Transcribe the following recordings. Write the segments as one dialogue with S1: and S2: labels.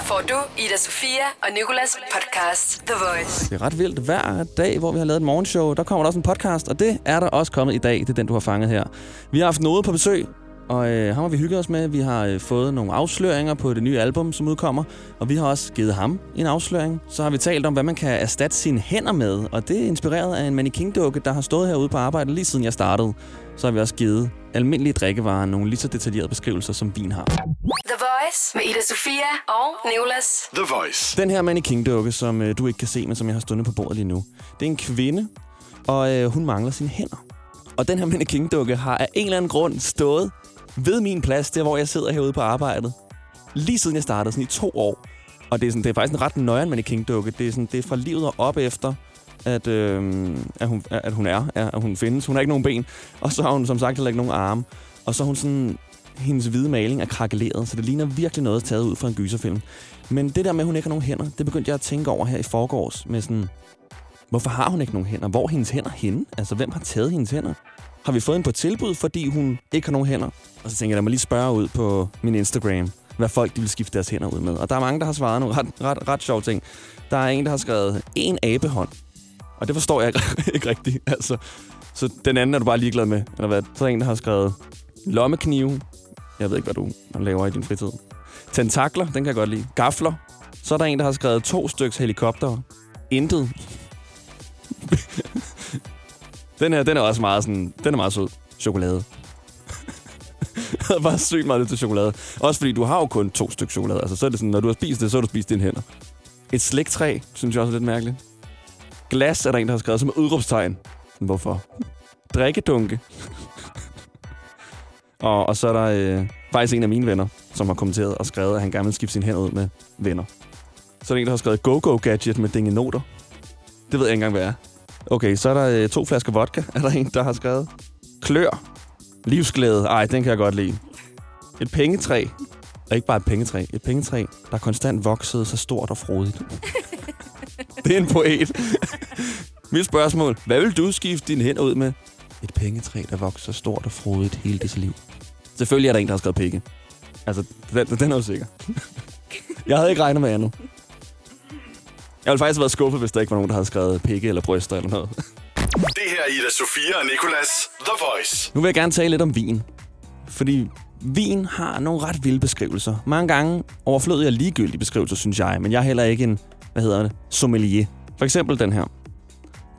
S1: Her får du Ida Sofia og Nikolas podcast The Voice.
S2: Det er ret vildt. Hver dag, hvor vi har lavet et morgenshow, der kommer der også en podcast, og det er der også kommet i dag. Det er den, du har fanget her. Vi har haft noget på besøg, og øh, ham har vi hygget os med. Vi har øh, fået nogle afsløringer på det nye album, som udkommer, og vi har også givet ham en afsløring. Så har vi talt om, hvad man kan erstatte sine hænder med, og det er inspireret af en mannequin-dukke, der har stået herude på arbejde lige siden jeg startede. Så har vi også givet almindelige drikkevarer nogle lige så detaljerede beskrivelser, som vin har.
S1: The Voice med Ida Sofia og Nicolas.
S3: The Voice.
S2: Den her mannequin-dukke, som øh, du ikke kan se, men som jeg har stående på bordet lige nu, det er en kvinde, og øh, hun mangler sine hænder. Og den her mannequin-dukke har af en eller anden grund stået ved min plads, der hvor jeg sidder herude på arbejdet, lige siden jeg startede, sådan i to år. Og det er, sådan, det er faktisk en ret nøjeren mannequin-dukke. Det er, sådan, det er fra livet og op efter, at, øh, at, hun, at hun er, at hun findes. Hun har ikke nogen ben, og så har hun som sagt heller ikke nogen arme. Og så er hun sådan, hendes hvide maling er krakeleret, så det ligner virkelig noget taget ud fra en gyserfilm. Men det der med, at hun ikke har nogen hænder, det begyndte jeg at tænke over her i forgårs med sådan, hvorfor har hun ikke nogen hænder? Hvor er hendes hænder henne? Altså, hvem har taget hendes hænder? Har vi fået hende på tilbud, fordi hun ikke har nogen hænder? Og så tænker jeg, lad mig lige spørge ud på min Instagram, hvad folk de vil skifte deres hænder ud med. Og der er mange, der har svaret nogle ret, ret, ret sjove ting. Der er en, der har skrevet en abehånd. Og det forstår jeg ikke, ikke rigtigt. Altså, så den anden er du bare ligeglad med. Eller hvad? Så er der en, der har skrevet lommeknive. Jeg ved ikke, hvad du laver i din fritid. Tentakler, den kan jeg godt lide. Gafler. Så er der en, der har skrevet to styks helikopter. Intet den her, den er også meget sådan, den er meget sød. Chokolade. jeg havde bare sygt meget lidt til chokolade. Også fordi du har jo kun to stykker chokolade. Altså, så er det sådan, når du har spist det, så har du spist dine hænder. Et sliktræ, synes jeg også er lidt mærkeligt. Glas er der en, der har skrevet som udråbstegn. Hvorfor? Drikkedunke. og, og så er der øh, faktisk en af mine venner, som har kommenteret og skrevet, at han gerne vil skifte sine hænder ud med venner. Så er der en, der har skrevet go-go-gadget med dingenoter. Det ved jeg ikke engang, hvad er. Okay, så er der øh, to flasker vodka, er der en, der har skrevet. Klør. Livsglæde. Ej, den kan jeg godt lide. Et pengetræ. Og ikke bare et pengetræ. Et pengetræ, der konstant voksede så stort og frodigt. det er en poet. Mit spørgsmål. Hvad vil du skifte dine hænder ud med? Et pengetræ, der vokser stort og frodigt hele dit liv. Selvfølgelig er der en, der har skrevet penge. Altså, den, den er jo sikker. jeg havde ikke regnet med andet. Jeg ville faktisk have været skuffet, hvis der ikke var nogen, der havde skrevet pikke eller bryster eller noget.
S3: Det her er Ida Sofia og Nicolas. The Voice.
S2: Nu vil jeg gerne tale lidt om vin. Fordi vin har nogle ret vilde beskrivelser. Mange gange overflødige og ligegyldige beskrivelser, synes jeg. Men jeg er heller ikke en, hvad hedder det, sommelier. For eksempel den her.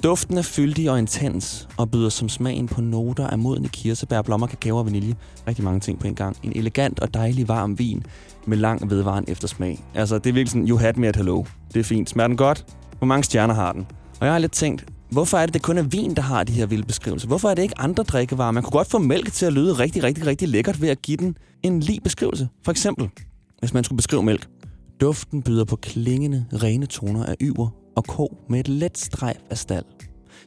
S2: Duften er fyldig og intens, og byder som smagen på noter af modne kirsebær, blommer, kakao og vanilje. Rigtig mange ting på en gang. En elegant og dejlig varm vin med lang vedvarende eftersmag. Altså, det er virkelig sådan, you had me at hello. Det er fint. Smager den godt? Hvor mange stjerner har den? Og jeg har lidt tænkt, hvorfor er det, det kun er vin, der har de her vilde beskrivelser? Hvorfor er det ikke andre drikkevarer? Man kunne godt få mælk til at lyde rigtig, rigtig, rigtig lækkert ved at give den en lige beskrivelse. For eksempel, hvis man skulle beskrive mælk. Duften byder på klingende, rene toner af yver og ko med et let strejf af stald.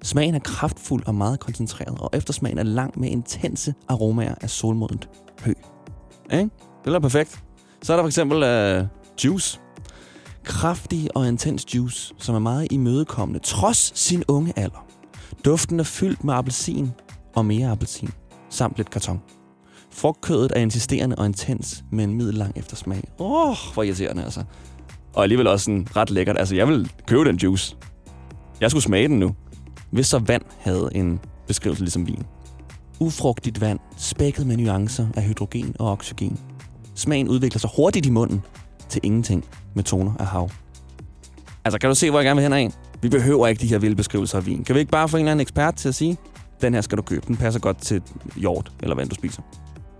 S2: Smagen er kraftfuld og meget koncentreret, og eftersmagen er lang med intense aromaer af solmodent hø. Ikke? Det er perfekt. Så er der for eksempel uh, juice. Kraftig og intens juice, som er meget imødekommende, trods sin unge alder. Duften er fyldt med appelsin og mere appelsin, samt lidt karton. Frugtkødet er insisterende og intens med en middellang eftersmag. Åh, oh, hvor irriterende altså. Og alligevel også sådan ret lækkert. Altså, jeg vil købe den juice. Jeg skulle smage den nu. Hvis så vand havde en beskrivelse ligesom vin. Ufrugtigt vand, spækket med nuancer af hydrogen og oxygen. Smagen udvikler sig hurtigt i munden til ingenting med toner af hav. Altså, kan du se, hvor jeg gerne vil hen af? Vi behøver ikke de her vilde beskrivelser af vin. Kan vi ikke bare få en eller anden ekspert til at sige, den her skal du købe, den passer godt til hjort eller hvad du spiser.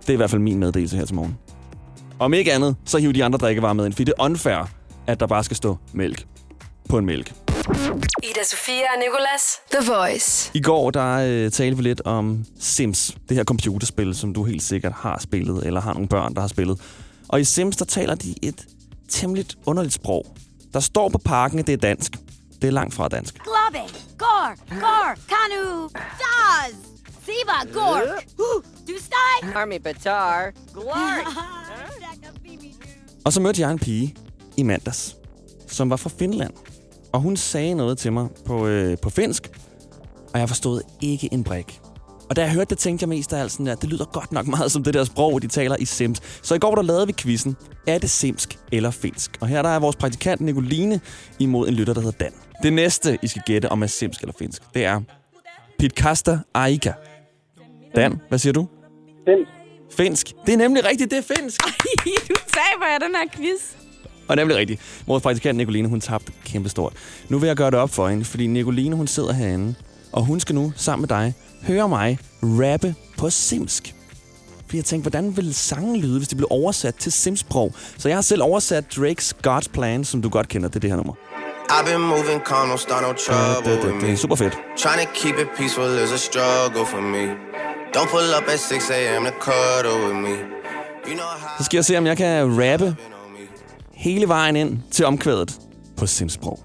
S2: Det er i hvert fald min meddelelse her til morgen. Om ikke andet, så hiv de andre drikkevarer med ind, fordi det er unfair, at der bare skal stå mælk på en mælk.
S1: Ida Sofia og Nicolas. The Voice.
S2: I går der øh, talte vi lidt om Sims, det her computerspil, som du helt sikkert har spillet, eller har nogle børn, der har spillet. Og i Sims, der taler de et temmelig underligt sprog. Der står på parken, at det er dansk. Det er langt fra dansk.
S4: Globe, Gor, Gor, Kanu, Daz, Siba, Gork, du steg.
S5: Army Batar. Glory.
S2: Og så mødte jeg en pige i mandags, som var fra Finland. Og hun sagde noget til mig på, øh, på finsk, og jeg forstod ikke en brik. Og da jeg hørte det, tænkte jeg mest af alt sådan der, det lyder godt nok meget som det der sprog, de taler i Sims. Så i går der lavede vi quizzen, er det simsk eller finsk? Og her der er vores praktikant Nicoline imod en lytter, der hedder Dan. Det næste, I skal gætte om er simsk eller finsk, det er Pitkasta Aika. Dan, hvad siger du?
S6: Finsk.
S2: Finsk. Det er nemlig rigtigt, det er finsk.
S7: du taber jeg den her quiz.
S2: Og nemlig rigtigt. Vores praktikant Nicoline, hun tabte kæmpestort. Nu vil jeg gøre det op for hende, fordi Nicoline, hun sidder herinde, og hun skal nu sammen med dig høre mig rappe på simsk. Fordi jeg tænkte, hvordan ville sangen lyde, hvis det blev oversat til simsprog? Så jeg har selv oversat Drakes God's Plan, som du godt kender. Det er det her nummer.
S8: I've been moving calm, don't start no trouble
S2: Det, det,
S8: with
S2: det er super fedt.
S8: Trying to keep it peaceful is a struggle for me. Don't pull up at 6 a.m. to cuddle with me. You know how
S2: Så skal jeg se, om jeg kan rappe. Hele vejen ind til omkvædet på simsprog.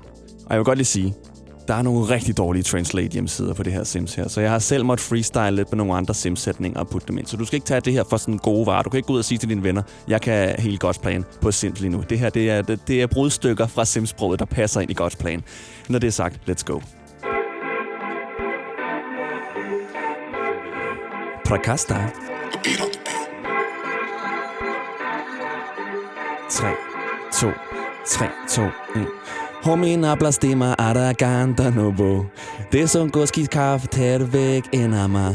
S2: Og jeg vil godt lige sige, der er nogle rigtig dårlige translate hjemmesider på det her Sims her, så jeg har selv måttet freestyle lidt med nogle andre Sims-sætninger og putte dem ind. Så du skal ikke tage det her for sådan gode varer. Du kan ikke gå ud og sige til dine venner, jeg kan helt godt plan på Sims lige nu. Det her, det er, det, det er brudstykker fra Sims-sproget, der passer ind i godt plan. Når det er sagt, let's go. Prakasta. 3, 2, 3, 2, 1. Homien hablas de ma araganta nobo. Det som goski kaffe tæt væk enama.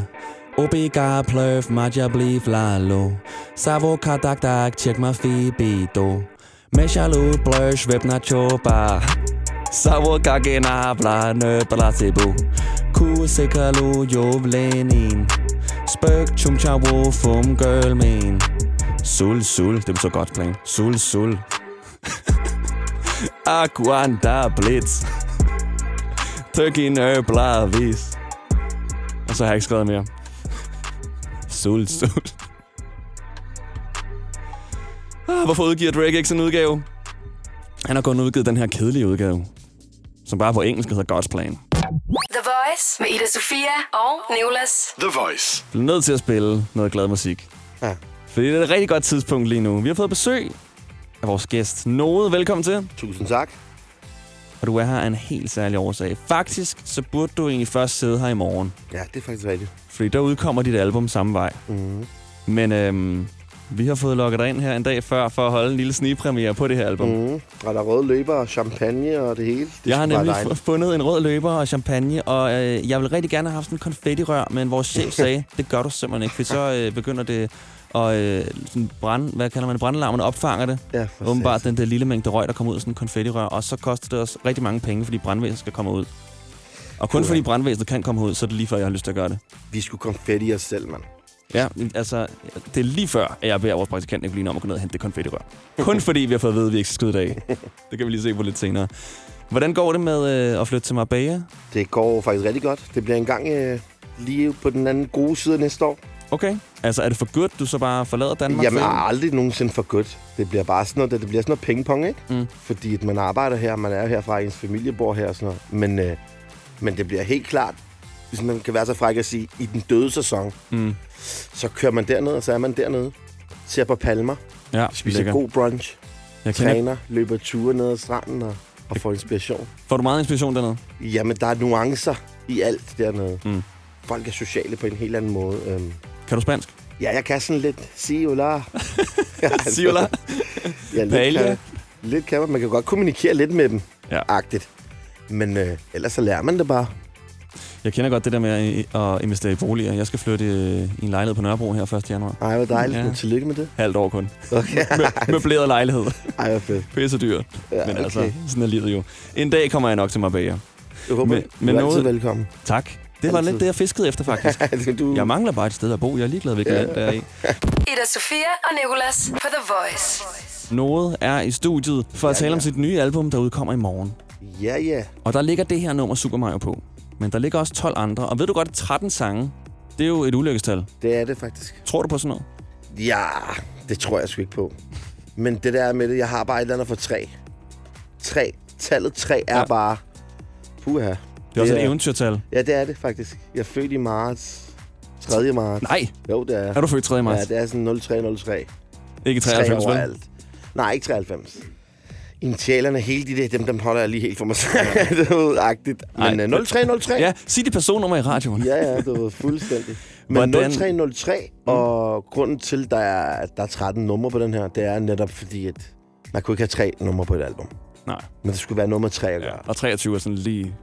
S2: Obiga pløf maja bliv lalo. Savo kadak dak tjek ma fibido. Meshalu bløsh vepna chopa. Savo kagena habla nøbla tibu. Ku sikalu jovlenin. Spøk chum chawo fum girl min. Sul, sul. Det var så godt Glenn. Sul, sul. Aquanda Blitz. Tøkken øblavis. Og så har jeg ikke skrevet mere. Sul, sul. Ah, hvorfor udgiver Drake ikke sådan en udgave? Han har kun udgivet den her kedelige udgave, som bare på engelsk hedder God's Plan.
S1: The Voice med Ida Sofia og Nicolas.
S3: The Voice.
S2: Jeg bliver nødt til at spille noget glad musik.
S6: Ja.
S2: Fordi det er et rigtig godt tidspunkt lige nu. Vi har fået besøg af vores gæst, Node. Velkommen til.
S6: Tusind tak.
S2: Og du er her af en helt særlig årsag. Faktisk, så burde du egentlig først sidde her i morgen.
S6: Ja, det er faktisk rigtigt.
S2: Fordi der udkommer dit album samme vej.
S6: Mm.
S2: Men øhm, vi har fået lukket dig ind her en dag før, for at holde en lille snigpremiere på det her album. Mm.
S6: Og der er røde løber og champagne og det hele. Det
S2: Jeg har nemlig fundet en rød løber og champagne, og øh, jeg vil rigtig gerne have haft en konfettirør, men vores chef sagde, det gør du simpelthen ikke, for så øh, begynder det at øh, sådan brand, hvad kalder man det, brandlarmene opfanger det.
S6: Ja,
S2: Åbenbart den der lille mængde røg, der kommer ud af sådan en konfettirør, og så koster det os rigtig mange penge, fordi brandvæsenet skal komme ud. Og kun
S6: Puha.
S2: fordi brandvæsenet kan komme ud, så er det lige før, jeg har lyst til at gøre det.
S6: Vi skulle konfetti os selv, mand.
S2: Ja, altså, det er lige før, at jeg beder vores praktikant Nicoline om at gå ned og hente det konfettirør. Kun fordi vi har fået at vide, at vi ikke skal skyde i dag. Det kan vi lige se på lidt senere. Hvordan går det med øh, at flytte til Marbella?
S6: Det går faktisk rigtig godt. Det bliver engang øh, lige på den anden gode side næste år.
S2: Okay. Altså, er det for godt, du så bare forlader Danmark?
S6: Jamen,
S2: for-
S6: aldrig nogensinde for godt. Det bliver bare sådan noget, det bliver sådan noget pingpong, ikke?
S2: Mm.
S6: Fordi at man arbejder her, man er herfra, ens familie bor her og sådan noget. Men, øh, men det bliver helt klart, hvis man kan være så fræk at sige, i den døde sæson,
S2: Mm.
S6: så kører man derned, og så er man dernede. Ser på palmer,
S2: Ja,
S6: spiser
S2: lækker.
S6: god brunch,
S2: Jeg
S6: træner, løber ture ned ad stranden og, og får inspiration.
S2: Får du meget inspiration dernede?
S6: Jamen, der er nuancer i alt dernede.
S2: Mm.
S6: Folk er sociale på en helt anden måde. Øhm,
S2: Kan du spansk?
S6: ja, jeg kan sådan lidt sige hola.
S2: Sig hola.
S6: Ja, lidt
S2: Paella.
S6: kan, lidt kan man. Man kan godt kommunikere lidt med dem,
S2: Ja.
S6: agtigt. Men øh, ellers så lærer man det bare.
S2: Jeg kender godt det der med at, investere i boliger. Jeg skal flytte øh, i en lejlighed på Nørrebro her 1. januar.
S6: Ej, hvor dejligt.
S2: Ja.
S6: Tillykke med det.
S2: Halvt år kun.
S6: Okay.
S2: Med, møbleret lejlighed.
S6: Ej, hvor fedt.
S2: Pisse dyrt.
S6: Ja,
S2: Men
S6: okay.
S2: altså, sådan er livet jo. En dag kommer jeg nok til Marbella.
S6: Jeg håber,
S2: men-
S6: du er
S2: noget-
S6: altid velkommen.
S2: Tak. Det var
S6: Altid.
S2: lidt det, jeg fiskede efter, faktisk.
S6: du,
S2: Jeg mangler bare et sted at bo. Jeg er ligeglad, hvilket land der er i.
S1: Ida Sofia og Nicolas på The Voice.
S2: Noget er i studiet for at
S6: Ja,
S2: tale om
S6: ja.
S2: sit nye album, der udkommer i morgen.
S6: Ja, ja.
S2: Og der ligger det her nummer Super Mario på. Men der ligger også 12 andre. Og ved du godt, 13 sange, det er jo et ulykkestal.
S6: Det er det faktisk.
S2: Tror du på sådan noget?
S6: Ja, det tror jeg sgu ikke på. Men det der med det, jeg har bare et eller andet for tre. Tre. Tallet tre er
S2: Ja.
S6: ja. bare... Puha.
S2: Det er også et eventyrtal.
S6: Ja, det er det faktisk. Jeg er født i marts. 3. marts.
S2: Nej,
S6: Jo, det er.
S2: er du født 3. marts?
S6: Ja, det er sådan 0303.
S2: Ikke
S6: Tre
S2: 93, vel?
S6: overalt. Nej, ikke 93. Initialerne, hele de der, dem, dem holder jeg lige helt for mig selv. det er agtigt.
S2: Ej,
S6: Men uh, 0303.
S2: Ja, sig dit personnummer i radioen.
S6: ja, ja, det var fuldstændig. Men
S2: Hvordan-
S6: 0303, og grunden til, der er, der er 13 numre på den her, det er netop fordi, at man kunne ikke have tre numre på et album.
S2: Nej.
S6: Men det skulle være nummer tre at gøre.
S2: Ja. Og 23 er sådan lige...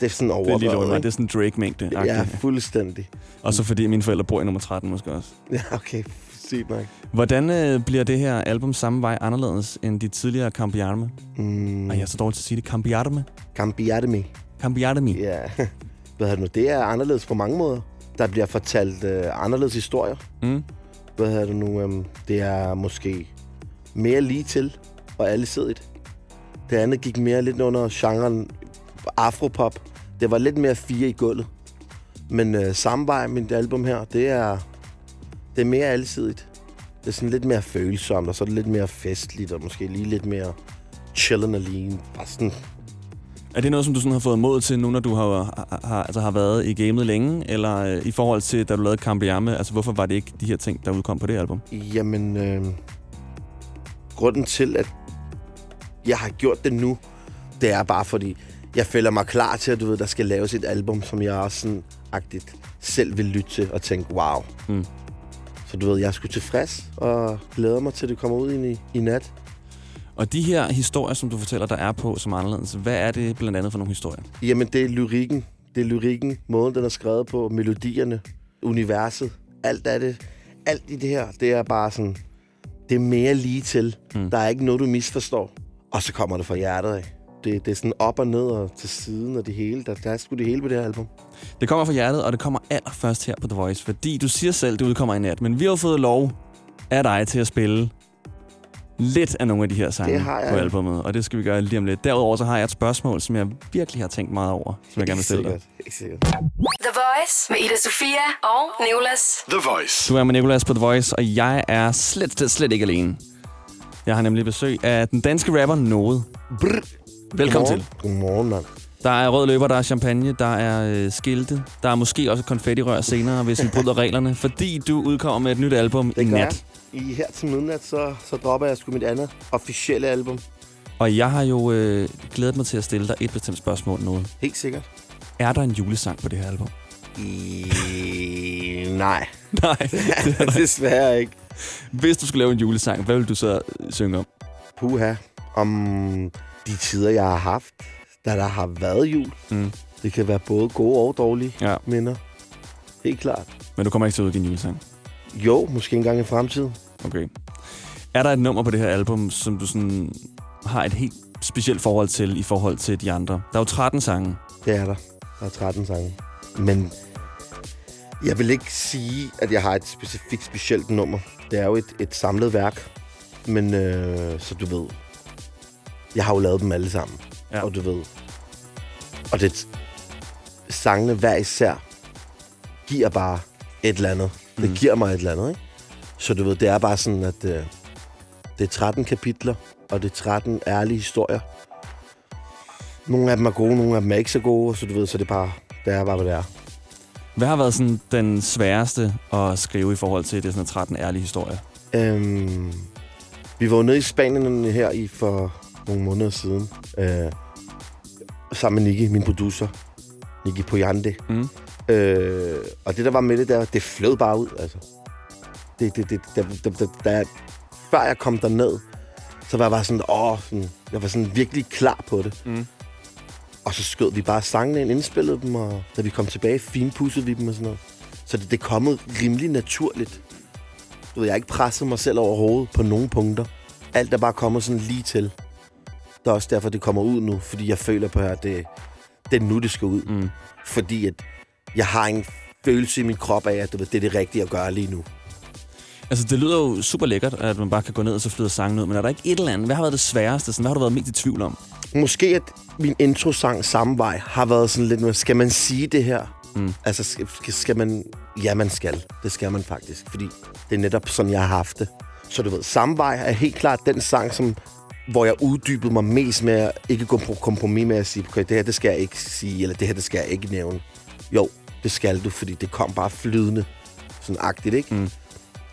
S6: Det er sådan
S2: Det er under.
S6: ikke?
S2: Det er sådan Drake-mængde.
S6: Ja, fuldstændig.
S2: Og så fordi mine forældre bor i nummer 13 måske også.
S6: Ja, okay. Sygt nok.
S2: Hvordan øh, bliver det her album samme vej anderledes end de tidligere Cambiarme?
S6: Mm,
S2: Ej, jeg er så dårlig til at sige det. Cambiarme?
S6: Cambiademi.
S2: Cambiarme.
S6: Ja. Hvad hedder det nu? Det er anderledes på mange måder. Der bliver fortalt øh, anderledes historier.
S2: Mm.
S6: Hvad hedder det nu? Øhm, det er måske mere lige til og alsidigt. Det andet gik mere lidt under genren afropop. Det var lidt mere fire i gulvet. Men øh, samme vej, mit album her, det er, det er mere alsidigt. Det er sådan lidt mere følsomt, og så er det lidt mere festligt, og måske lige lidt mere chillen lige. Bare sådan,
S2: Er det noget, som du sådan har fået mod til nu, når du har, har, altså har været i gamet længe? Eller øh, i forhold til, da du lavede Cambiarme? Altså, hvorfor var det ikke de her ting, der udkom på det album?
S6: Jamen, øh, grunden til, at jeg har gjort det nu, det er bare fordi, jeg føler mig klar til, at du ved, der skal laves et album, som jeg også sådan agtigt selv vil lytte til og tænke, wow.
S2: Mm.
S6: Så du ved, jeg er sgu tilfreds og glæder mig til, at det kommer ud i, i nat.
S2: Og de her historier, som du fortæller, der er på som anderledes, hvad er det blandt andet for nogle historier?
S6: Jamen, det er lyrikken. Det er lyrikken, måden, den er skrevet på, melodierne, universet. Alt af det. Alt i det her, det er bare sådan... Det er mere lige til.
S2: Mm.
S6: Der er ikke noget, du misforstår. Og så kommer det fra hjertet af. Det, det er sådan op og ned og til siden og det hele. Der, der er sgu det hele på det her album.
S2: Det kommer fra hjertet, og det kommer allerførst her på The Voice, fordi du siger selv, det udkommer i nat, men vi har jo fået lov af dig til at spille lidt af nogle af de her sange
S6: Det har jeg.
S2: på albumet, og det skal vi gøre lige om lidt. Derudover så har jeg et spørgsmål, som jeg virkelig har tænkt meget over, som jeg gerne vil stille dig.
S6: sikkert. Ikke sikkert.
S1: The Voice med Ida Sofia og Nicolas.
S3: The Voice.
S2: Du er med Nicolas på The Voice, og jeg er slet, slet, slet ikke alene. Jeg har nemlig besøg af den danske rapper Node.
S6: Brr.
S2: Velkommen
S6: Godmorgen.
S2: til.
S6: Godmorgen, mand.
S2: Der er rød løber, der er champagne, der er øh, skilte, der er måske også konfettirør senere, hvis vi bryder reglerne, fordi du udkommer med et nyt album i
S6: Det gør
S2: nat.
S6: jeg. I her til midnat, så, så dropper jeg sgu mit andet officielle album.
S2: Og jeg har jo øh, glædet mig til at stille dig et bestemt spørgsmål nu.
S6: Helt sikkert.
S2: Er der en julesang på det her album?
S6: I... Nej,
S2: Nej.
S6: desværre ikke.
S2: Hvis du skulle lave en julesang, hvad vil du så øh, synge om?
S6: Puha. Om de tider, jeg har haft, da der har været jul.
S2: Mm.
S6: Det kan være både gode og dårlige
S2: Ja,
S6: minder. Helt klart.
S2: men du kommer ikke til at udgive en julesang.
S6: Jo, måske engang i fremtiden.
S2: Okay. Er der et nummer på det her album, som du sådan har et helt specielt forhold til i forhold til de andre? Der er jo 13 sange.
S6: Det er der. Der er 13 sange. Men jeg vil ikke sige, at jeg har et specifikt specielt nummer. Det er jo et, et samlet værk. Men øh, så du ved, jeg har jo lavet dem alle sammen.
S2: Ja.
S6: Og du ved, og det sangene hver især giver bare et eller andet. Det
S2: Mm.
S6: giver mig et eller andet, ikke? Så du ved, det er bare sådan, at øh, det er 13 kapitler, og det er 13 ærlige historier. Nogle af dem er gode, nogle af dem er ikke så gode, så du ved, så det er bare, det er bare, hvad det er.
S2: Hvad har været sådan den sværeste at skrive i forhold til det er sådan 13 ærlige historier?
S6: Øhm, vi var jo nede i Spanien her i for nogle måneder siden. Øh, sammen med Nicky, min producer. Nicky Poyande.
S2: Mm.
S6: Øh, og det, der var med det der, det flød bare ud, altså. Det, det, det, der, der, der, der, før jeg kom derned, så var jeg bare sådan, åh, sådan, jeg var sådan virkelig klar på det.
S2: Mm.
S6: Og så skød vi bare sangene ind, indspillede dem, og da vi kom tilbage, finpudsede vi dem og sådan noget. Så det, det er kommet rimelig naturligt. Du ved, jeg har ikke presset mig selv overhovedet på nogen punkter. Alt er bare kommet sådan lige til. Det er også derfor, det kommer ud nu, fordi jeg føler på, at det, det er nu, det skal ud.
S2: Mm.
S6: Fordi at jeg har en følelse i min krop af, at det er det rigtige at gøre lige nu.
S2: Altså, det lyder jo super lækkert, at man bare kan gå ned og så flyder sangen ud, men er der ikke et eller andet? Hvad har været det sværeste? Sådan, hvad har du været mest i tvivl om?
S6: Måske at min introsang samme vej har været sådan lidt, skal man sige det her?
S2: Mm.
S6: Altså, skal, skal man... Ja, man skal. Det skal man faktisk, fordi det er netop sådan, jeg har haft det. Så du ved, samme vej er helt klart den sang, som, hvor jeg uddybede mig mest med at ikke gå på kompromis med at sige, okay, det her, det skal jeg ikke sige, eller det her, det skal jeg ikke nævne. Jo, det skal du, fordi det kom bare flydende. Sådan agtigt, ikke?
S2: Mm.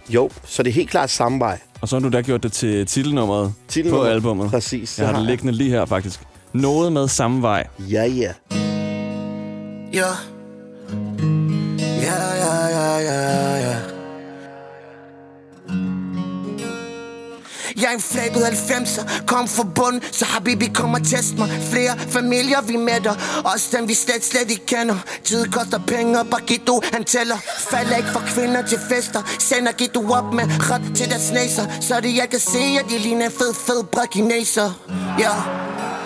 S6: Jo, så det er helt klart samme vej.
S2: Og så har du da gjort det til titelnummeret på
S6: Titelnummer.
S2: albummet.
S6: Præcis.
S2: Jeg har det liggende lige her, faktisk. Noget med samme vej.
S6: Ja, ja.
S8: Ja. Ja, ja, ja, ja, Jeg er en flabet 90'er, kom fra bund Så Habibi kommer og test mig. Flere familier vi mætter. Også dem vi slet slet ikke kender. Tid koster penge, og Bagito han tæller. Falder ikke for kvinder til fester. Sender Gito op med ret til deres næser. Så det jeg kan se, at de ligner en fed, fed brækineser Ja. yeah.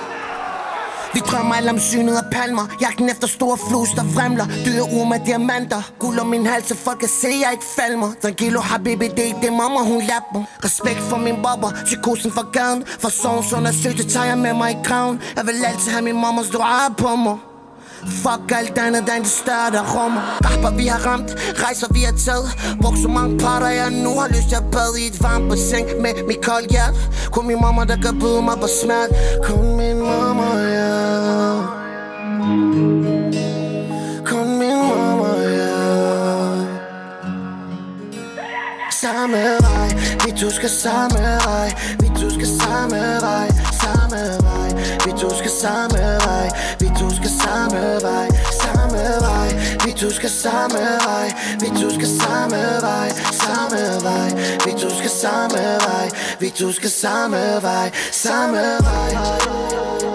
S8: Vi drømmer alle om synet af palmer. Jagten efter store flus, der fremler. Dyre uger med diamanter. Guld om min hals, så folk kan se, jeg ikke falmer. Tranquilo, baby, det er ikke det mamma, hun lapper. Respekt for min bobber, psykosen for gaden. For sovens undersøgte, tager jeg med mig i graven. Jeg vil altid have min mammas dua på mig. Fuck alt andet, der er det større, der rummer Rapper vi har ramt, rejser vi har taget. Brugt så mange parter, jeg nu har lyst til at bade i et varmt bassin Med mit koldt hjerte. Kun min mamma, der kan byde mig på smert Kun min mamma, ja. Kun min mamma, ja. Samme vej, vi to skal samme vej. Vi to skal samme vej, samme vej. Vi to skal samme vej, samme vej Samme vej, vi to skal samme vej Vi to skal samme vej, samme vej. Vi to skal samme vej, vi to skal samme vej Samme vej.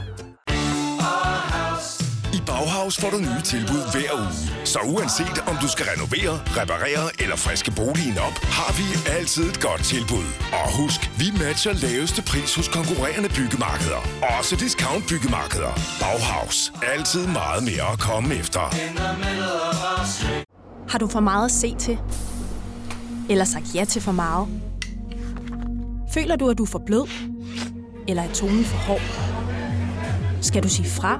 S9: Bauhaus får du nye tilbud hver uge. Så uanset om du skal renovere, reparere eller friske boligen op, har vi altid et godt tilbud. Og husk, vi matcher laveste pris hos konkurrerende byggemarkeder. Også discount byggemarkeder. Bauhaus. Altid meget mere at komme efter.
S7: Har du for meget at se til? Eller sagt ja til for meget? Føler du, at du er for blød? Eller er tonen for hård? Skal du sige fra?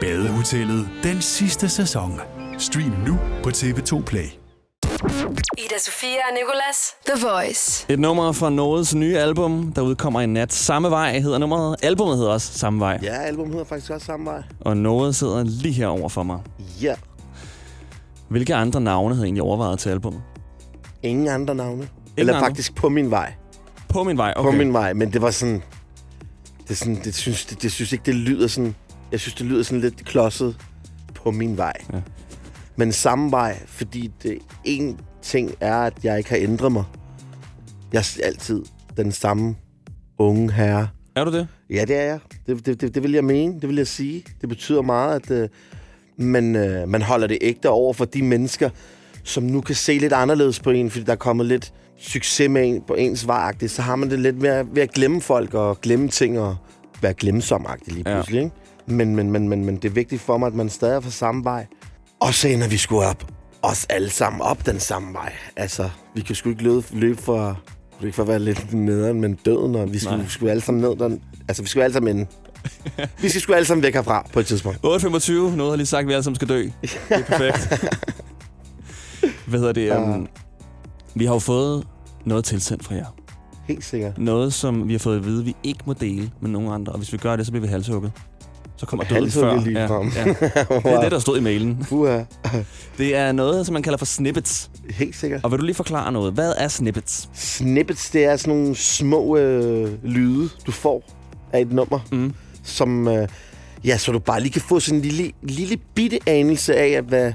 S10: Badehotellet den sidste sæson. Stream nu på TV2 Play.
S1: Ida Sofia og Nicolas. The Voice.
S2: Et nummer fra Nådes nye album, der udkommer i nat. Samme vej hedder nummeret. Albumet hedder også Samme vej.
S6: Ja, albumet hedder faktisk også Samme vej.
S2: Og Nåde sidder lige her over for mig.
S6: Ja.
S2: Hvilke andre navne havde egentlig overvejet til albumet?
S6: Ingen andre navne. Eller
S2: andre?
S6: faktisk på min vej.
S2: På min vej, okay.
S6: På min vej, men det var sådan... Det, sådan, det, synes, det, det synes ikke, det lyder sådan... Jeg synes, det lyder sådan lidt klodset på min vej.
S2: Ja.
S6: Men samme vej, fordi det en ting er, at jeg ikke har ændret mig. Jeg er altid den samme unge herre.
S2: Er du det?
S6: Ja, det er jeg. Det, det, det, det vil jeg mene. Det vil jeg sige. Det betyder meget, at øh, man, øh, man holder det ægte over for de mennesker, som nu kan se lidt anderledes på en, fordi der er kommet lidt succes med en på ens vejagtigt, så har man det lidt mere ved at glemme folk og glemme ting og være glemsomagtig lige pludselig. Ja. Ikke? Men, men, men, men, men det er vigtigt for mig, at man stadig er på samme vej. Og så ender vi sgu op. Os alle sammen op den samme vej. Altså, vi kan sgu ikke løbe, løbe for, ikke for at være lidt nederen, men døden, og vi skulle, vi skulle alle sammen ned. Den, altså, vi skulle alle sammen ende. vi skal sgu alle sammen væk herfra på et tidspunkt.
S2: 8.25. Noget har lige sagt, at vi alle sammen skal dø. Det er perfekt. Hvad hedder det? Um, vi har jo fået noget tilsendt fra jer.
S6: Helt sikkert.
S2: Noget, som vi har fået at vide, vi ikke må dele med nogen andre. Og hvis vi gør det, så bliver vi halshugget. Så kommer døden før.
S6: lige
S2: ja,
S6: frem.
S2: ja. Det er det, der stod i mailen.
S6: Uha.
S2: Det er noget, som man kalder for snippets.
S6: Helt sikkert.
S2: Og vil du lige forklare noget? Hvad er snippets?
S6: Snippets, det er sådan nogle små øh, lyde, du får af et nummer,
S2: mm.
S6: som, øh, ja, så du bare lige kan få sådan en lille, lille bitte anelse af, hvad,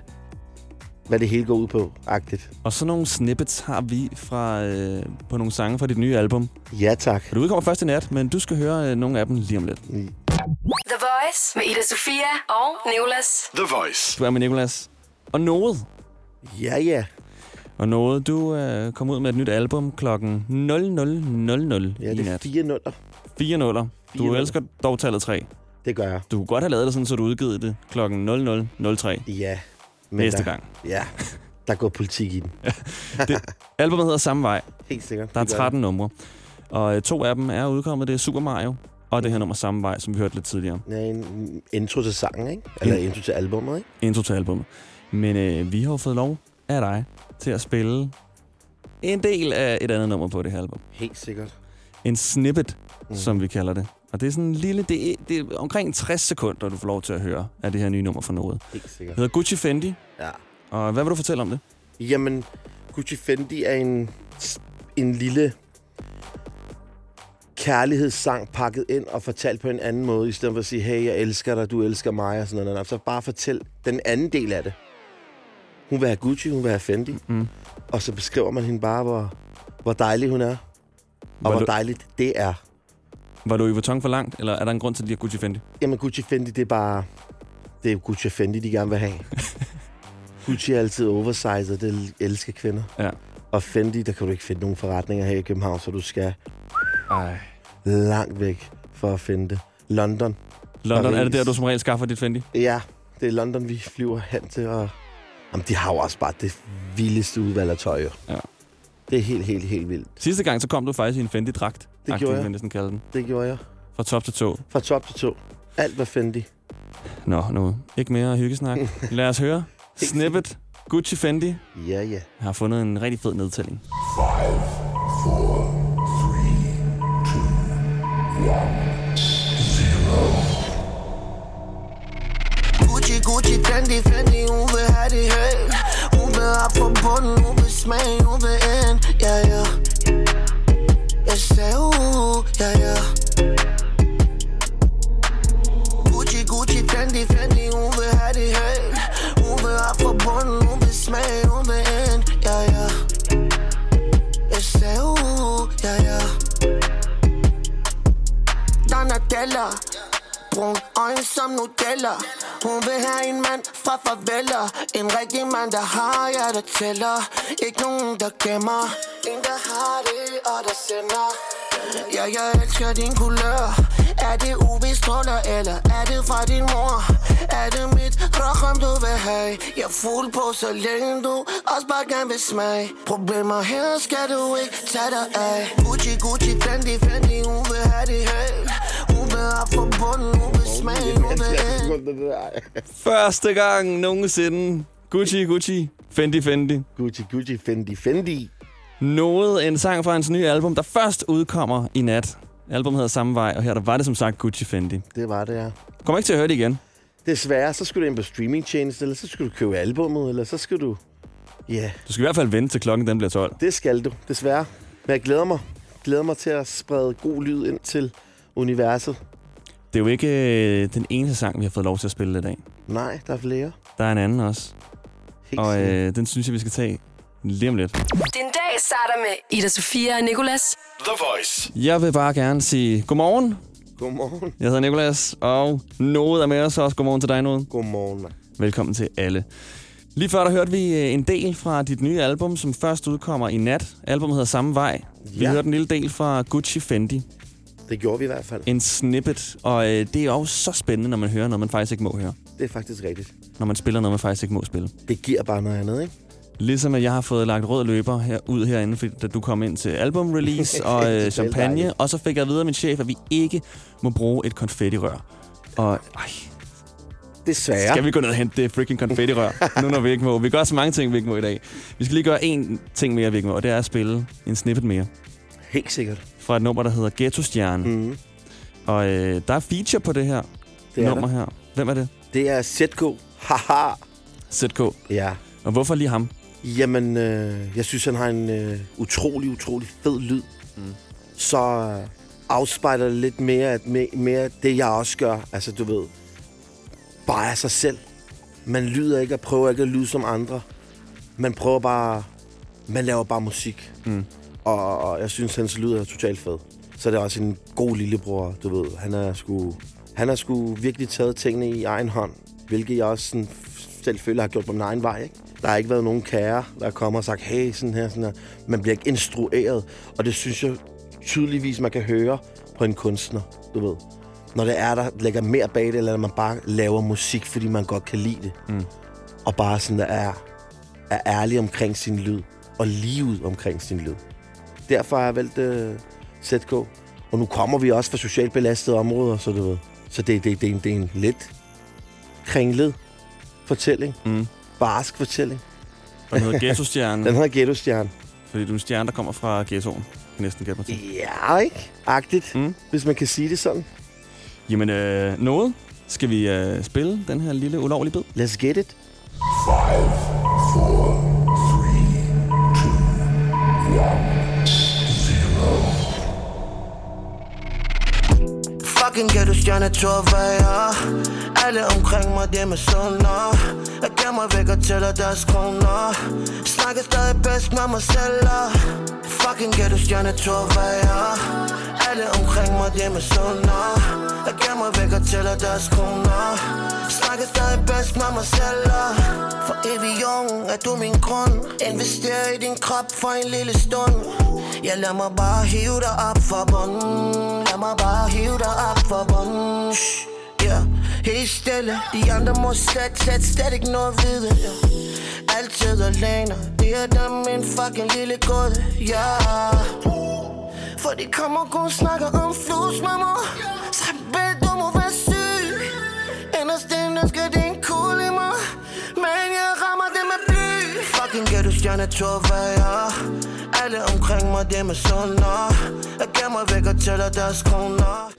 S6: hvad det hele går ud på, agtigt.
S2: Og så nogle snippets har vi fra, øh, på nogle sange fra dit nye album.
S6: Ja, tak.
S2: Du udkommer først i nat, men du skal høre øh, nogle af dem lige om lidt.
S1: The Voice med Ida Sofia og Nicolas.
S3: The Voice.
S2: Du er med Nicolas. Og noget.
S6: Ja, ja.
S2: Og noget, du øh, kom ud med et nyt album klokken 00.00
S6: Ja,
S2: i
S6: det er
S2: nat.
S6: fire nuller.
S2: Fire nuller. Du
S6: Fire
S2: elsker dog tallet 3.
S6: Det gør jeg.
S2: Du kunne godt have lavet det sådan, så du udgivet det klokken 00.03.
S6: Ja.
S2: Næste
S6: der,
S2: gang.
S6: Ja, der går politik i den.
S2: det, albumet hedder Samme Vej.
S6: Helt sikkert.
S2: Der er
S6: det gør
S2: 13 numre. Og øh, to af dem er udkommet. Det er Super Mario og det her nummer Samme Vej, som vi hørte lidt tidligere.
S6: Ja, en intro til sangen, ikke? Eller intro til albumet, ikke?
S2: Intro til albumet. Men øh, vi har jo fået lov af dig til at spille en del af et andet nummer på det her album.
S6: Helt sikkert.
S2: En snippet, mm. som vi kalder det. Og det er sådan en lille... Det er, det er omkring 60 sekunder, du får lov til at høre af det her nye nummer for noget.
S6: Helt sikkert.
S2: Det hedder Gucci Fendi.
S6: Ja.
S2: Og hvad vil du fortælle om det?
S6: Jamen, Gucci Fendi er en, en lille kærlighedssang pakket ind og fortalt på en anden måde, i stedet for at sige, hey, jeg elsker dig, du elsker mig, og sådan noget. Så bare fortæl den anden del af det. Hun vil have Gucci, hun vil have Fendi.
S2: Mm.
S6: Og så beskriver man hende bare, hvor, hvor dejlig hun er. Og
S2: Var
S6: hvor
S2: du-
S6: dejligt det er.
S2: Var du i Vuitton for langt, eller er der en grund til, at de har Gucci Fendi?
S6: Jamen, Gucci Fendi, det er bare... Det er Gucci Fendi, de gerne vil have. Gucci er altid oversized, og det elsker kvinder.
S2: Ja.
S6: Og Fendi, der kan du ikke finde nogen forretninger her i København, så du skal
S2: Ej.
S6: Langt væk for at finde det. London.
S2: London, er det
S6: Paris.
S2: der, du som regel skaffer dit Fendi?
S6: Ja, det er London, vi flyver hen til, og jamen, de har jo også bare det vildeste udvalg af tøj.
S2: Ja.
S6: Det er helt, helt, helt vildt.
S2: Sidste gang, så kom du faktisk i en Fendi-dragt.
S6: Det gjorde jeg.
S2: Næsten kalde den.
S6: Det gjorde jeg.
S2: Fra top til tå.
S6: Fra top til to. Alt var Fendi.
S2: Nå, nu. Ikke mere hyggesnak. Lad os høre. Snippet. Gucci Fendi.
S6: Ja, ja.
S2: Jeg har fundet en rigtig fed nedtælling.
S8: Gucci, Gucci, Fendi, Fendi, hun vil have det helt Hun vil op på bunden, hun vil smage, hun vil ind Ja, ja Jeg sagde, uh, ja, ja Donatella Brun øjne som Nutella. Hun vil have en mand fra farveler En rigtig mand, der har jer, der tæller. Ikke nogen, der gemmer. En, der har det, og der sender. Ja, jeg elsker din kulør. Er det UV-stråler, eller er det fra din mor? Er det mit rockrum, du vil have? Jeg er fuld på, så længe du også bare gerne vil smage. Problemer her skal du ikke tage dig af. Gucci, Gucci, Fendi, Fendi, hun vil have det helt op på bunden, vil ind
S2: Første gang nogensinde. Gucci, Gucci. Fendi, Fendi.
S6: Gucci, Gucci, Fendi, Fendi.
S2: Noget en sang fra hans nye album, der først udkommer i nat. Albumet hedder Samme Vej, og her der var det som sagt Gucci Fendi.
S6: Det var det, ja.
S2: Kommer ikke til at høre det igen.
S6: Desværre, så skulle du ind på streamingtjeneste, eller så skulle du købe albummet, eller så skal du... Ja, yeah,
S2: Du skal i hvert fald vente til klokken den bliver 12.
S6: det skal du, desværre. Men jeg glæder mig. glæder mig til at sprede god lyd ind til universet.
S2: Det er jo ikke øh, den eneste sang, vi har fået lov til at spille i dag.
S6: Nej, der er flere.
S2: Der er en anden også.
S6: Helt
S2: og øh, den synes jeg, vi skal tage lige om lidt.
S1: Din dag starter med Ida Sofia og Nicolas.
S3: The Voice.
S2: Jeg vil bare gerne sige godmorgen.
S6: Godmorgen.
S2: Jeg hedder Nikolas, og Noget er med os også. Godmorgen til dig, Noget.
S6: Godmorgen.
S2: Velkommen til alle. Lige før der hørte vi øh, en del fra dit nye album, som først udkommer i nat. Albumet hedder Samme Vej. Vi
S6: Ja.
S2: hørte en lille del fra Gucci Fendi.
S6: Det gjorde vi i hvert fald.
S2: En snippet. Og øh, det er jo så spændende, når man hører noget, man faktisk ikke må høre.
S6: Det er faktisk rigtigt.
S2: Når man spiller noget, man faktisk ikke må spille.
S6: Det giver bare noget andet, ikke?
S2: Ligesom at jeg har fået lagt rød løber her, ud herinde, fordi da du kom ind til album-release og øh, champagne.
S6: dejligt.
S2: Og så fik jeg at vide af min chef, at vi ikke må bruge et konfettirør. Og ej,
S6: Desværre.
S2: skal vi gå ned og hente det freaking konfettirør, nu når vi ikke må. Vi gør så mange ting, vi ikke må i dag. Vi skal lige gøre én ting mere, vi ikke må, og det er at spille en snippet mere.
S6: Helt sikkert.
S2: Fra et nummer, der hedder Ghetto Stjerne.
S6: Mm.
S2: Og øh, der er feature på det her.
S6: Det er
S2: nummer
S6: der.
S2: her. Hvem er det?
S6: Det er ZK. Haha.
S2: ZK.
S6: Ja.
S2: Og hvorfor lige ham?
S6: Jamen, øh, jeg synes, han har en øh, utrolig, utrolig fed lyd.
S2: Mm.
S6: Så øh, afspejler det lidt mere, at mere, mere det, jeg også gør. Altså, du ved, bare af sig selv. Man lyder ikke og prøver ikke at lyde som andre. Man prøver bare... Man laver bare musik.
S2: Mm.
S6: Og, jeg synes, hans lyd er totalt fed. Så er det også en god lillebror, du ved. Han er sgu, han har sgu virkelig taget tingene i egen hånd. Hvilket jeg også sådan, selv føler har gjort på min egen vej. Ikke? Der har ikke været nogen kære, der kommer og sagt, hey, sådan her, sådan her. Man bliver ikke instrueret. Og det synes jeg tydeligvis, man kan høre på en kunstner, du ved. Når det er, der lægger mere bag det, eller man bare laver musik, fordi man godt kan lide det.
S2: Mm.
S6: Og bare sådan, der er, er ærlig omkring sin lyd. Og livet omkring sin lyd. Derfor har jeg valgt uh, ZK. Og nu kommer vi også fra socialt belastede områder, så du ved. Så det, det, det, er en, det er en lidt kringlet fortælling.
S2: Mm.
S6: Barsk fortælling.
S2: Og den hedder Ghetto-stjernen.
S6: Den hedder Ghetto-stjernen.
S2: Fordi du er en stjerne, der kommer fra ghettoen. Næsten gætte mig til.
S6: Ja, ikke? Agtigt,
S2: mm.
S6: hvis man kan sige det sådan.
S2: Jamen, øh, noget. Skal vi øh, spille den her lille ulovlige bid?
S6: Let's get it.
S9: Five, four, three, two, one,
S8: Fucking kan du stjerne torvejer Alle omkring mig, det er med sunder Jeg gemmer væk og tæller deres kroner. Snakker stadig bedst med mig selv og Fucking kan du stjerne torvejer Alle omkring mig, det er med sunder Jeg gemmer væk og tæller deres kroner. Snakker stadig bedst med mig selv og For evig ung er du min grund. Investerer i din krop for en lille stund. Jeg lader mig bare hive dig op for bunden mig bare hive dig op for bunden yeah. Helt stille. De andre må slet, slet, slet ikke noget vide. Yeah. Altid alene. Det er dem min fucking lille gåde. Yeah. For de kommer kun snakker om flus mamma. Så bed du må være syg. Inderst inde skal det Fucking du stjerne torvejer Alle omkring mig det med sunder Jeg gemmer væk og tæller deres kroner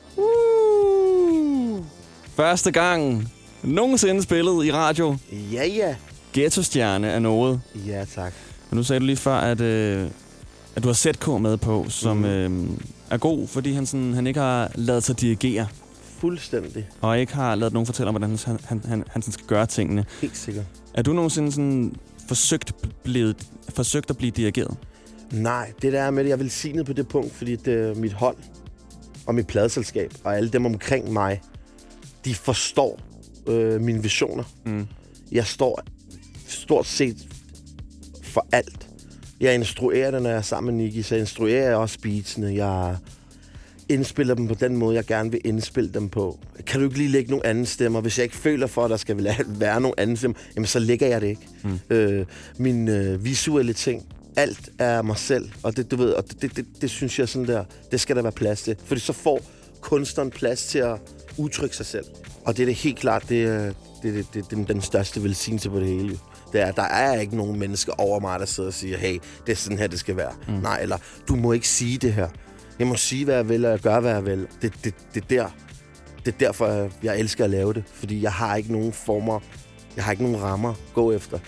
S2: Første gang nogensinde spillet i radio.
S6: Ja, ja.
S2: Ghetto-stjerne er noget.
S6: Ja, tak.
S2: Og nu sagde du lige før, at, øh, at du har ZK med på, som
S6: Mhm.
S2: øh, er god, fordi han, sådan, han ikke har lavet sig dirigere.
S6: Fuldstændig.
S2: Og ikke har lavet nogen fortælle om, hvordan han, han, han, han sådan skal gøre tingene.
S6: Helt sikkert.
S2: Er du nogensinde sådan forsøgt, blevet, forsøgt at blive dirigeret?
S6: Nej, det der er med det, jeg vil sige på det punkt, fordi det er mit hold og mit pladeselskab og alle dem omkring mig, de forstår øh, mine visioner.
S2: Mm.
S6: Jeg står stort set for alt. Jeg instruerer det, når jeg er sammen med Nicky, så instruerer jeg også beatsene. Jeg indspiller dem på den måde, jeg gerne vil indspille dem på. Kan du ikke lige lægge nogle andre stemmer? Hvis jeg ikke føler for, at der skal være nogle andre stemmer, jamen så lægger jeg det ikke.
S2: Mm.
S6: Øh, mine øh, visuelle ting, alt er mig selv. Og det, du ved, og det, det, det, det synes jeg sådan der, det skal der være plads til. Fordi så får kunstneren plads til at udtrykke sig selv. Og det er det helt klart, det er, det, det, det, den, den største velsignelse på det hele. Det er, der er ikke nogen mennesker over mig, der sidder og siger, hey, det er sådan her, det skal være. Mm. Nej, eller du må ikke sige det her. Jeg må sige, hvad jeg vil, og jeg gør, hvad jeg vil. Det, det, det, er der. det er derfor, jeg elsker at lave det. Fordi jeg har ikke nogen former, jeg har ikke nogen rammer at gå efter.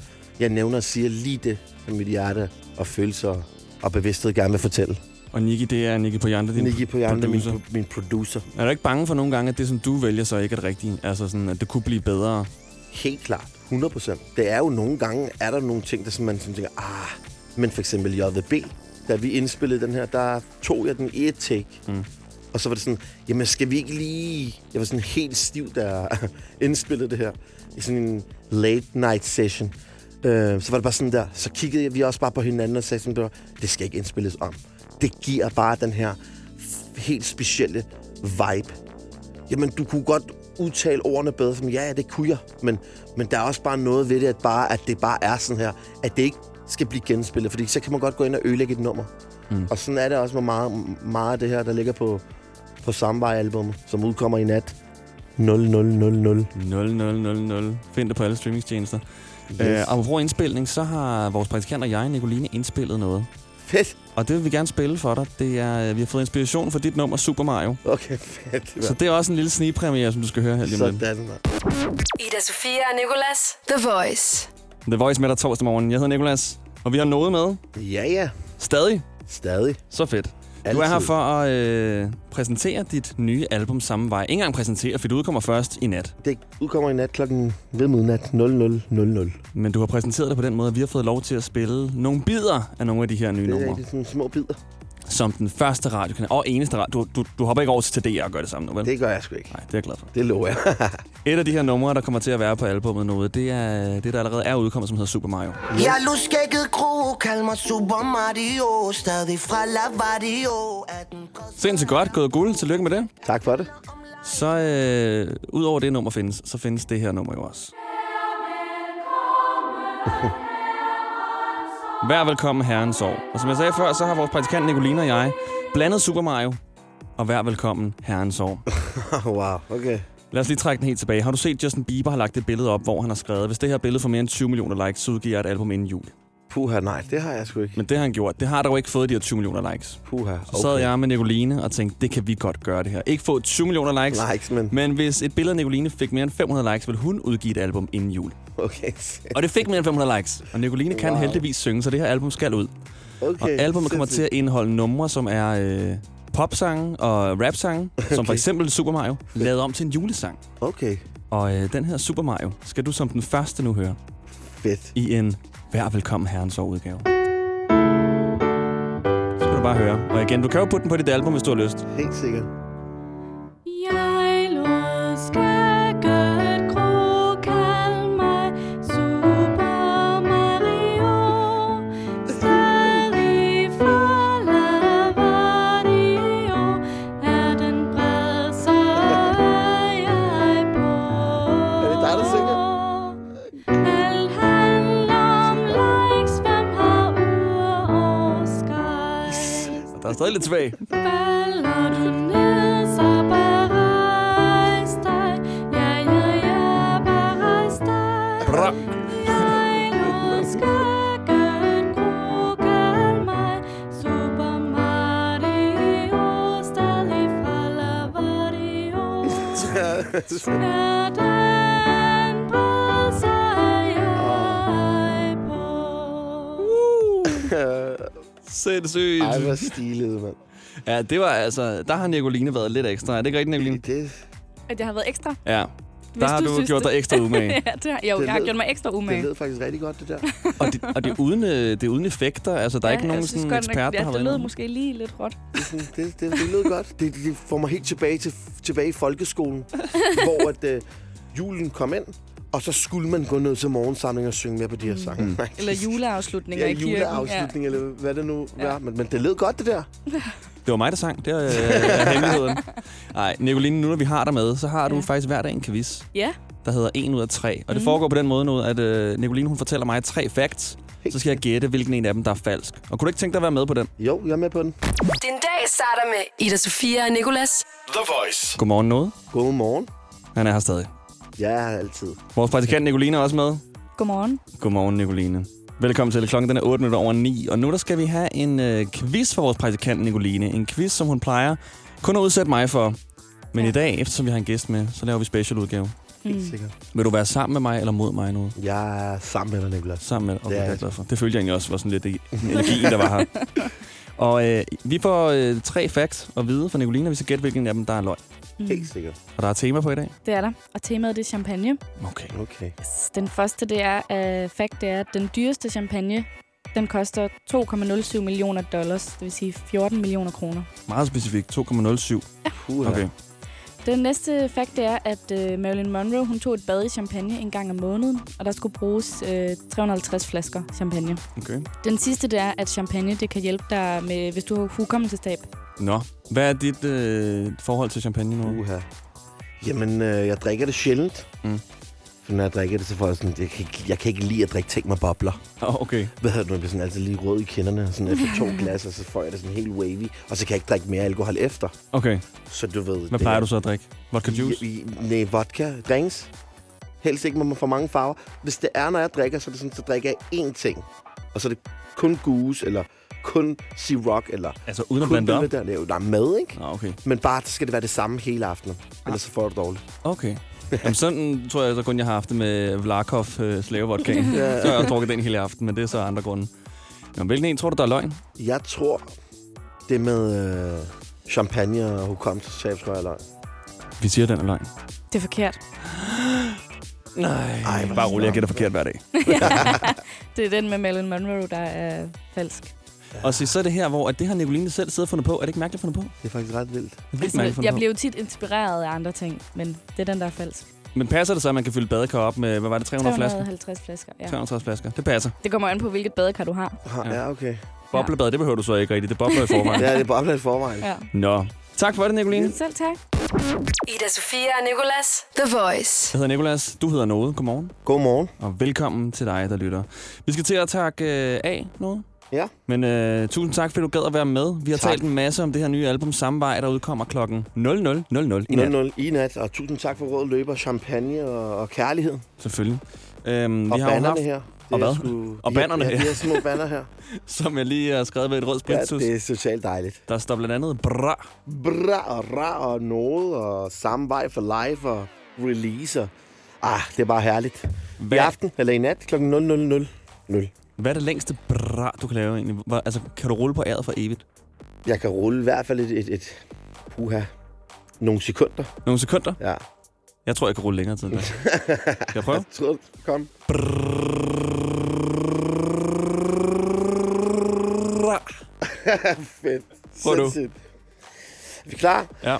S6: Jeg nævner og siger lige det, som mit hjerte og følelser og bevidsthed gerne vil fortælle.
S2: Og Nicky, det er Nicky Poyante, din
S6: Nicky Poyante, min,
S2: producer.
S6: min producer.
S2: Er du ikke bange for nogle gange, at det, som du vælger, så ikke er det rigtige? Altså sådan, at det kunne blive bedre?
S6: Helt klart. 100 procent. Det er jo nogle gange, er der nogle ting, der som man sådan tænker, ah, men for eksempel JVB, da vi indspillede den her, der tog jeg den i et take.
S2: Mm.
S6: Og så var det sådan, jamen skal vi ikke lige... Jeg var sådan helt stiv, jeg indspillede det her. I sådan en late night session. Øh, så var det bare sådan der, så kiggede vi også bare på hinanden og sagde sådan der, det skal ikke indspilles om. Det giver bare den her helt specielle vibe. Jamen, du kunne godt udtale ordene bedre, som ja, ja, det kunne jeg. Men, men der er også bare noget ved det, at, bare, at det bare er sådan her, at det ikke skal blive genspillet, fordi så kan man godt gå ind og ødelægge et nummer. Mm. Og sådan er det også med meget, meget af det her, der ligger på, på Samvej-album, som udkommer i nat 0000.
S2: 0000. Find det på alle streamingstjenester.
S6: Yes.
S2: Øh, apropos indspilning, så har vores praktikant og jeg, Nicoline, indspillet noget.
S6: Fedt.
S2: Og det vil vi gerne spille for dig. Det er, øh, vi har fået inspiration fra dit nummer Super Mario.
S6: Okay, fedt.
S2: Så det er også en lille snigpremiere, som du skal høre her lige om lidt.
S6: Sådan, mand.
S1: Ida Sofia og Nicolas. The Voice.
S2: The Voice med dig torsdag morgen. Jeg hedder Nikolas, og vi har noget med.
S6: Ja, ja.
S2: Stadig.
S6: Stadig.
S2: Så fedt. Du er her
S6: Altid.
S2: for at øh, præsentere dit nye album Samme Vej. Ikke engang præsentere, for det udkommer først i nat.
S6: Det udkommer i nat klokken ved midnat 00.00.
S2: Men du har præsenteret det på den måde, at vi har fået lov til at spille nogle bidder af nogle af de her nye
S6: Det er
S2: numre.
S6: rigtig sådan små bidder.
S2: Som den første radiokanal, og eneste radio. Du, du, du hopper ikke over til DR og gør det samme nu, vel?
S6: Det gør jeg sgu ikke.
S2: Nej, det er jeg glad for.
S6: Det lover jeg.
S2: Et af de her numre, der kommer til at være på albumet noget, det er det, der allerede er udkommet, som hedder Super Mario.
S8: Jeg luskækket kro, kald mig Super Mario Stadig fra Lavadio
S2: Sindssygt godt, gået guld. Tillykke med det.
S6: Tak for det.
S2: Så øh, udover det nummer findes, så findes det her nummer jo også. Vær velkommen herrens år. Og som jeg sagde før, så har vores praktikant Nicolina og jeg blandet Super Mario og vær velkommen herrens år.
S6: wow, okay.
S2: Lad os lige trække den helt tilbage. Har du set, Justin Bieber har lagt et billede op, hvor han har skrevet, hvis det her billede får mere end 20 millioner likes, så udgiver jeg et album inden jul.
S6: Puha, nej, det har jeg sgu ikke.
S2: Men det har han gjort. Det har dog ikke fået de her 20 millioner likes.
S6: Puha,
S2: Så sad jeg med Nicoline og tænkte, det kan vi godt gøre det her. Ikke få 20 millioner likes,
S6: Likes, men...
S2: men hvis et billede af Nicoline fik mere end 500 likes, ville hun udgive et album inden jul.
S6: Okay.
S2: Og det fik mere end 500 likes. Og Nicoline kan
S6: Wow.
S2: heldigvis synge, så det her album skal ud.
S6: Okay,
S2: og albumet kommer til at indeholde numre, som er øh, popsange og rapsange, okay. som for eksempel Super Mario, lavet om til en julesang.
S6: Okay.
S2: Og øh, den her Super Mario skal du som den første nu høre
S6: Fedt.
S2: i en Vær velkommen herrens år udgave. Så skal du bare høre. Og igen, du kan jo putte den på dit album, hvis du har lyst.
S6: Helt sikkert.
S11: Stadig
S2: lidt tilbage.
S11: Falder du ned, så bare rejs dig. Ja, ja, ja, bare rejs dig.
S2: Bra.
S11: Jeg lod skægget gro, kald mig Super Mario. Stadig fra Lavadio. Er den
S2: Sindssygt.
S6: Ej, hvor stilet, mand.
S2: Ja, det var altså... Der har Nicoline været lidt ekstra. Er det ikke rigtigt, Nicoline?
S6: Det,
S7: At jeg har været ekstra.
S2: Ja.
S7: Hvis
S2: Der har du,
S7: synes
S2: gjort
S7: det.
S2: dig ekstra umage.
S7: ja, det har, jo,
S6: Det
S7: jeg har
S6: lød-
S7: gjort mig ekstra umage.
S6: det lød faktisk rigtig godt, det der.
S2: og, det, og det, er uden, øh, det er uden effekter. Altså, der er
S7: ja,
S2: ikke nogen
S7: synes
S2: sådan
S7: godt nok,
S2: ekspert, der
S7: ja,
S2: har
S7: det
S2: været
S7: lød
S2: inde.
S7: måske lige lidt råt.
S6: Det, det, det, det lød godt. Det, det får mig helt tilbage til tilbage i folkeskolen, hvor at, øh, julen kom ind, og så skulle man gå ned til morgensamling og synge med på de her sange. Mm.
S7: Eller juleafslutninger
S6: Ja,
S7: i kirken.
S6: juleafslutning, ja. eller hvad det nu var. Men, men det lød godt, det der.
S2: Det var mig, der sang. Det er, øh, er hemmeligheden. Nej, Nicoline, nu når vi har dig med, så har du
S7: Ja.
S2: faktisk hver dag en quiz,
S7: Ja.
S2: der hedder 1 ud af 3. Og det
S7: Mhm.
S2: foregår på den måde nu, at øh, Nicoline hun fortæller mig tre facts. Så skal jeg gætte, hvilken en af dem, der er falsk. Og kunne du ikke tænke dig at være med på den?
S6: Jo, jeg er med på den.
S1: Din dag starter med Ida Sofia og Nicolas.
S3: The Voice.
S2: Godmorgen, noget.
S6: Godmorgen.
S2: Han er her stadig.
S6: Her altid.
S2: Vores praktikant Nicoline er også med.
S7: Godmorgen.
S2: Godmorgen, Nicoline. Velkommen til. Klokken den er 8 minutter over 9. Og nu der skal vi have en øh, quiz for vores praktikant Nicoline. En quiz, som hun plejer kun at udsætte mig for. Men ja. i dag, eftersom vi har en gæst med, så laver vi specialudgave.
S6: Helt
S7: Mm.
S6: sikkert.
S2: Vil du være sammen med mig eller mod mig nu?
S6: Jeg er sammen med dig, Nicolas.
S2: Sammen med dig? Okay,
S6: Det er
S2: jeg glad for. Det følte jeg egentlig også var sådan lidt energien, der var her. Og øh, vi får øh, tre facts at vide fra Nicoline, og vi skal gætte, hvilken af dem, der er løgn.
S7: Mm.
S6: Helt sikkert.
S2: Og der er tema på i dag.
S7: Det er der. Og temaet det er champagne.
S2: Okay.
S6: Okay.
S7: Den første det er, uh, fact, det er, at den dyreste champagne, den koster 2,07 millioner dollars, det vil sige 14 millioner kroner.
S2: Meget specifikt. 2,07.
S6: Puha.
S2: Okay.
S7: Den næste fakt det er, at uh, Marilyn Monroe hun tog et bad i champagne en gang om måneden, og der skulle bruges uh, 350 flasker champagne.
S2: okay.
S7: Den sidste det er, at champagne det kan hjælpe dig, med, hvis du har hukommelsestab.
S2: Nå. Hvad er dit øh, forhold til champagne nu?
S6: Uha. Jamen, øh, jeg drikker det sjældent.
S2: Mm.
S6: For når jeg drikker det, så får jeg sådan... Jeg kan ikke, jeg kan ikke lide at drikke ting med bobler.
S2: Oh, okay.
S6: Hvad hedder det? Jeg bliver sådan altid lige rød i kinderne. Sådan efter to glas, og så får jeg det sådan helt wavy. Og så kan jeg ikke drikke mere alkohol efter.
S2: Okay.
S6: Så du ved...
S2: Hvad plejer du så at drikke? Vodka juice?
S6: I, i, nej, vodka. Drinks. Helst ikke med for mange farver. Hvis det er, når jeg drikker, så er det sådan, så drikker jeg én ting. Og så er det kun goose, eller kun Ciroc, eller
S2: Altså uden at
S6: kun
S2: blande det
S6: er jo- Der er mad, ikke?
S2: Nå, okay.
S6: Men bare skal det være det samme hele aftenen. Ellers så får du det dårligt.
S2: Okay. Jamen sådan tror jeg så kun, jeg har haft det med Vlarkov øh, slavevodkaen.
S6: Ja.
S2: Så har jeg drukket den hele aften, men det er så andre grunde. Jamen, hvilken en tror du, der er løgn?
S6: Jeg tror, det med øh, champagne og hukommelsestab, tror jeg er løgn.
S2: Vi siger, den er løgn.
S7: Det er forkert.
S2: Nej.
S6: Ej,
S2: Bare rolig, jeg gætter forkert hver dag.
S7: det er den med Marilyn Monroe, der er falsk.
S2: Og så, så er det her, hvor at det har Nicoline selv siddet og fundet på. Er det ikke mærkeligt fundet på?
S6: Det er faktisk ret vildt.
S2: Det er vildt mærkeligt
S7: Altså, jeg
S2: på.
S7: bliver jo tit inspireret af andre ting, men det er den, der er falsk.
S2: Men passer det så, at man kan fylde badekar op med, hvad var det, 300 flasker?
S7: 350 flasker, ja.
S2: 350 flasker. Det passer.
S7: Det kommer an på, hvilket badekar du har.
S6: Ja, ja okay.
S2: Boblebad, det behøver du så ikke rigtigt. Det bobler i forvejen.
S6: Ja, det er bobler i forvejen.
S7: Ja.
S2: Nå. Tak for det, Nicoline.
S7: Selv tak.
S1: Ida Sofia og Nicolas. The Voice.
S2: Jeg hedder Nikolas. Du hedder Noget. Godmorgen.
S6: Godmorgen.
S2: Og velkommen til dig, der lytter. Vi skal til at takke øh, af noget.
S6: Ja.
S2: Men øh, tusind tak, fordi du gad at være med. Vi har
S6: Tak.
S2: talt en masse om det her nye album Samme Vej, der udkommer klokken 00.00 i nat.
S6: 0-0 i nat, og tusind tak for rød løber, champagne og, og kærlighed.
S2: Selvfølgelig. Øhm,
S6: Og
S2: vi har haft,
S6: her.
S2: Og hvad?
S6: Sgu,
S2: Og bannerne
S6: ja,
S2: her.
S6: de her små banner her.
S2: som jeg lige har skrevet ved et rød
S6: Ja,
S2: spritus.
S6: det er totalt dejligt.
S2: Der står blandt andet bra.
S6: Bra og ra og noget, og samme vej for live og release. Og, ah, det er bare herligt.
S2: Hvad-
S6: I aften, eller i nat, kl. 00.00.
S2: Hvad er det længste bra, du kan lave egentlig? Hvor, altså, kan du rulle på æret for evigt?
S6: Jeg kan rulle i hvert fald et, et, et puha, nogle sekunder.
S2: Nogle sekunder?
S6: Ja.
S2: Jeg tror, jeg kan rulle længere tid. Skal jeg prøve?
S6: Jeg tror, kom.
S2: Bra.
S6: Fedt.
S2: Prøv du.
S6: Er vi klar?
S2: Ja.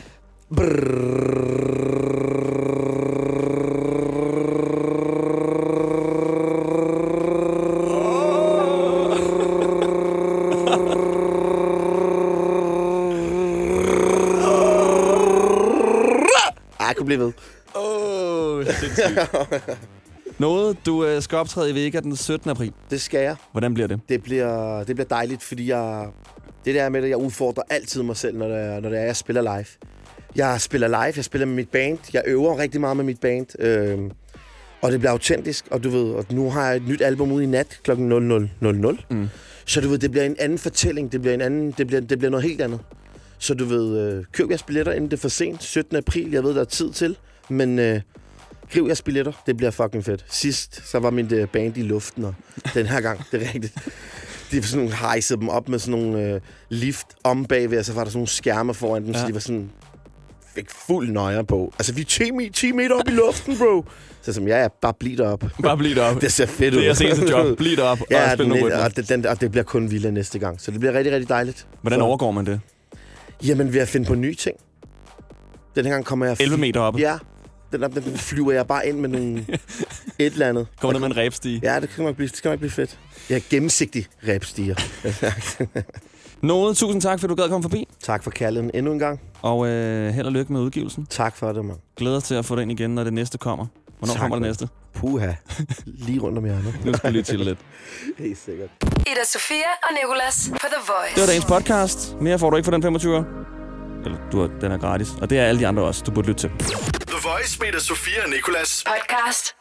S6: Ej, jeg kunne blive ved.
S2: Åh, oh, Noget, du øh, skal optræde i Vega den 17. april.
S6: Det skal jeg.
S2: Hvordan bliver det?
S6: Det bliver, det bliver dejligt, fordi jeg... Det der med, at jeg udfordrer altid mig selv, når det er, når det er jeg spiller live. Jeg spiller live, jeg spiller med mit band. Jeg øver rigtig meget med mit band. Øhm, og det bliver autentisk, og du ved, og nu har jeg et nyt album ude i nat kl. 00.00.
S2: Mm.
S6: Så du ved, det bliver en anden fortælling. Det bliver, en anden, det bliver, det bliver noget helt andet. Så du ved, øh, køb jeres billetter, inden det er for sent. 17. april, jeg ved, der er tid til. Men øh, Griv jeres billetter. Det bliver fucking fedt. Sidst, så var min øh, band i luften, og den her gang, det er rigtigt. De sådan nogle, hejsede dem op med sådan nogle øh, lift om bagved, og så var der sådan nogle skærme foran dem, ja. så de var sådan fik fuld nøjer på. Altså, vi er 10, me- 10 meter op i luften, bro. Så som, ja, ja, bare bliv derop.
S2: Bare bliv derop.
S6: Det ser fedt ud.
S2: Det er jeres job. Bliv derop og
S6: ja,
S2: spil
S6: den,
S2: nogle
S6: og, det, den, og det bliver kun vildere næste gang. Så det bliver rigtig, rigtig dejligt.
S2: Hvordan
S6: Så-
S2: overgår man det?
S6: Jamen, ved at finde på nye ting. Den her gang kommer jeg...
S2: 11 meter oppe?
S6: Ja. Den, den, den flyver jeg bare ind med nogle... et eller andet.
S2: Kommer ned med en ræbstige?
S6: Ja, det kan nok blive, det kan nok blive fedt. Jeg er gennemsigtig ræbstiger.
S2: Noget, tusind tak, fordi du gad at komme forbi.
S6: tak for kærligheden endnu en gang.
S2: Og øh, held og lykke med udgivelsen.
S6: Tak for det, mand.
S2: Glæder til at få den igen, når det næste kommer. Hvornår
S6: Tak,
S2: kommer det næste?
S6: Puha. Lige rundt om hjørnet.
S2: Nu skal vi lige chille lidt.
S6: Helt sikkert.
S1: Ida Sofia og Nicolas på The Voice.
S2: Det var dagens podcast. Mere får du ikke for den 25 Eller du den er gratis. Og det er alle de andre også, du burde lytte til.
S3: The Voice med Sofia og Nicolas.
S1: Podcast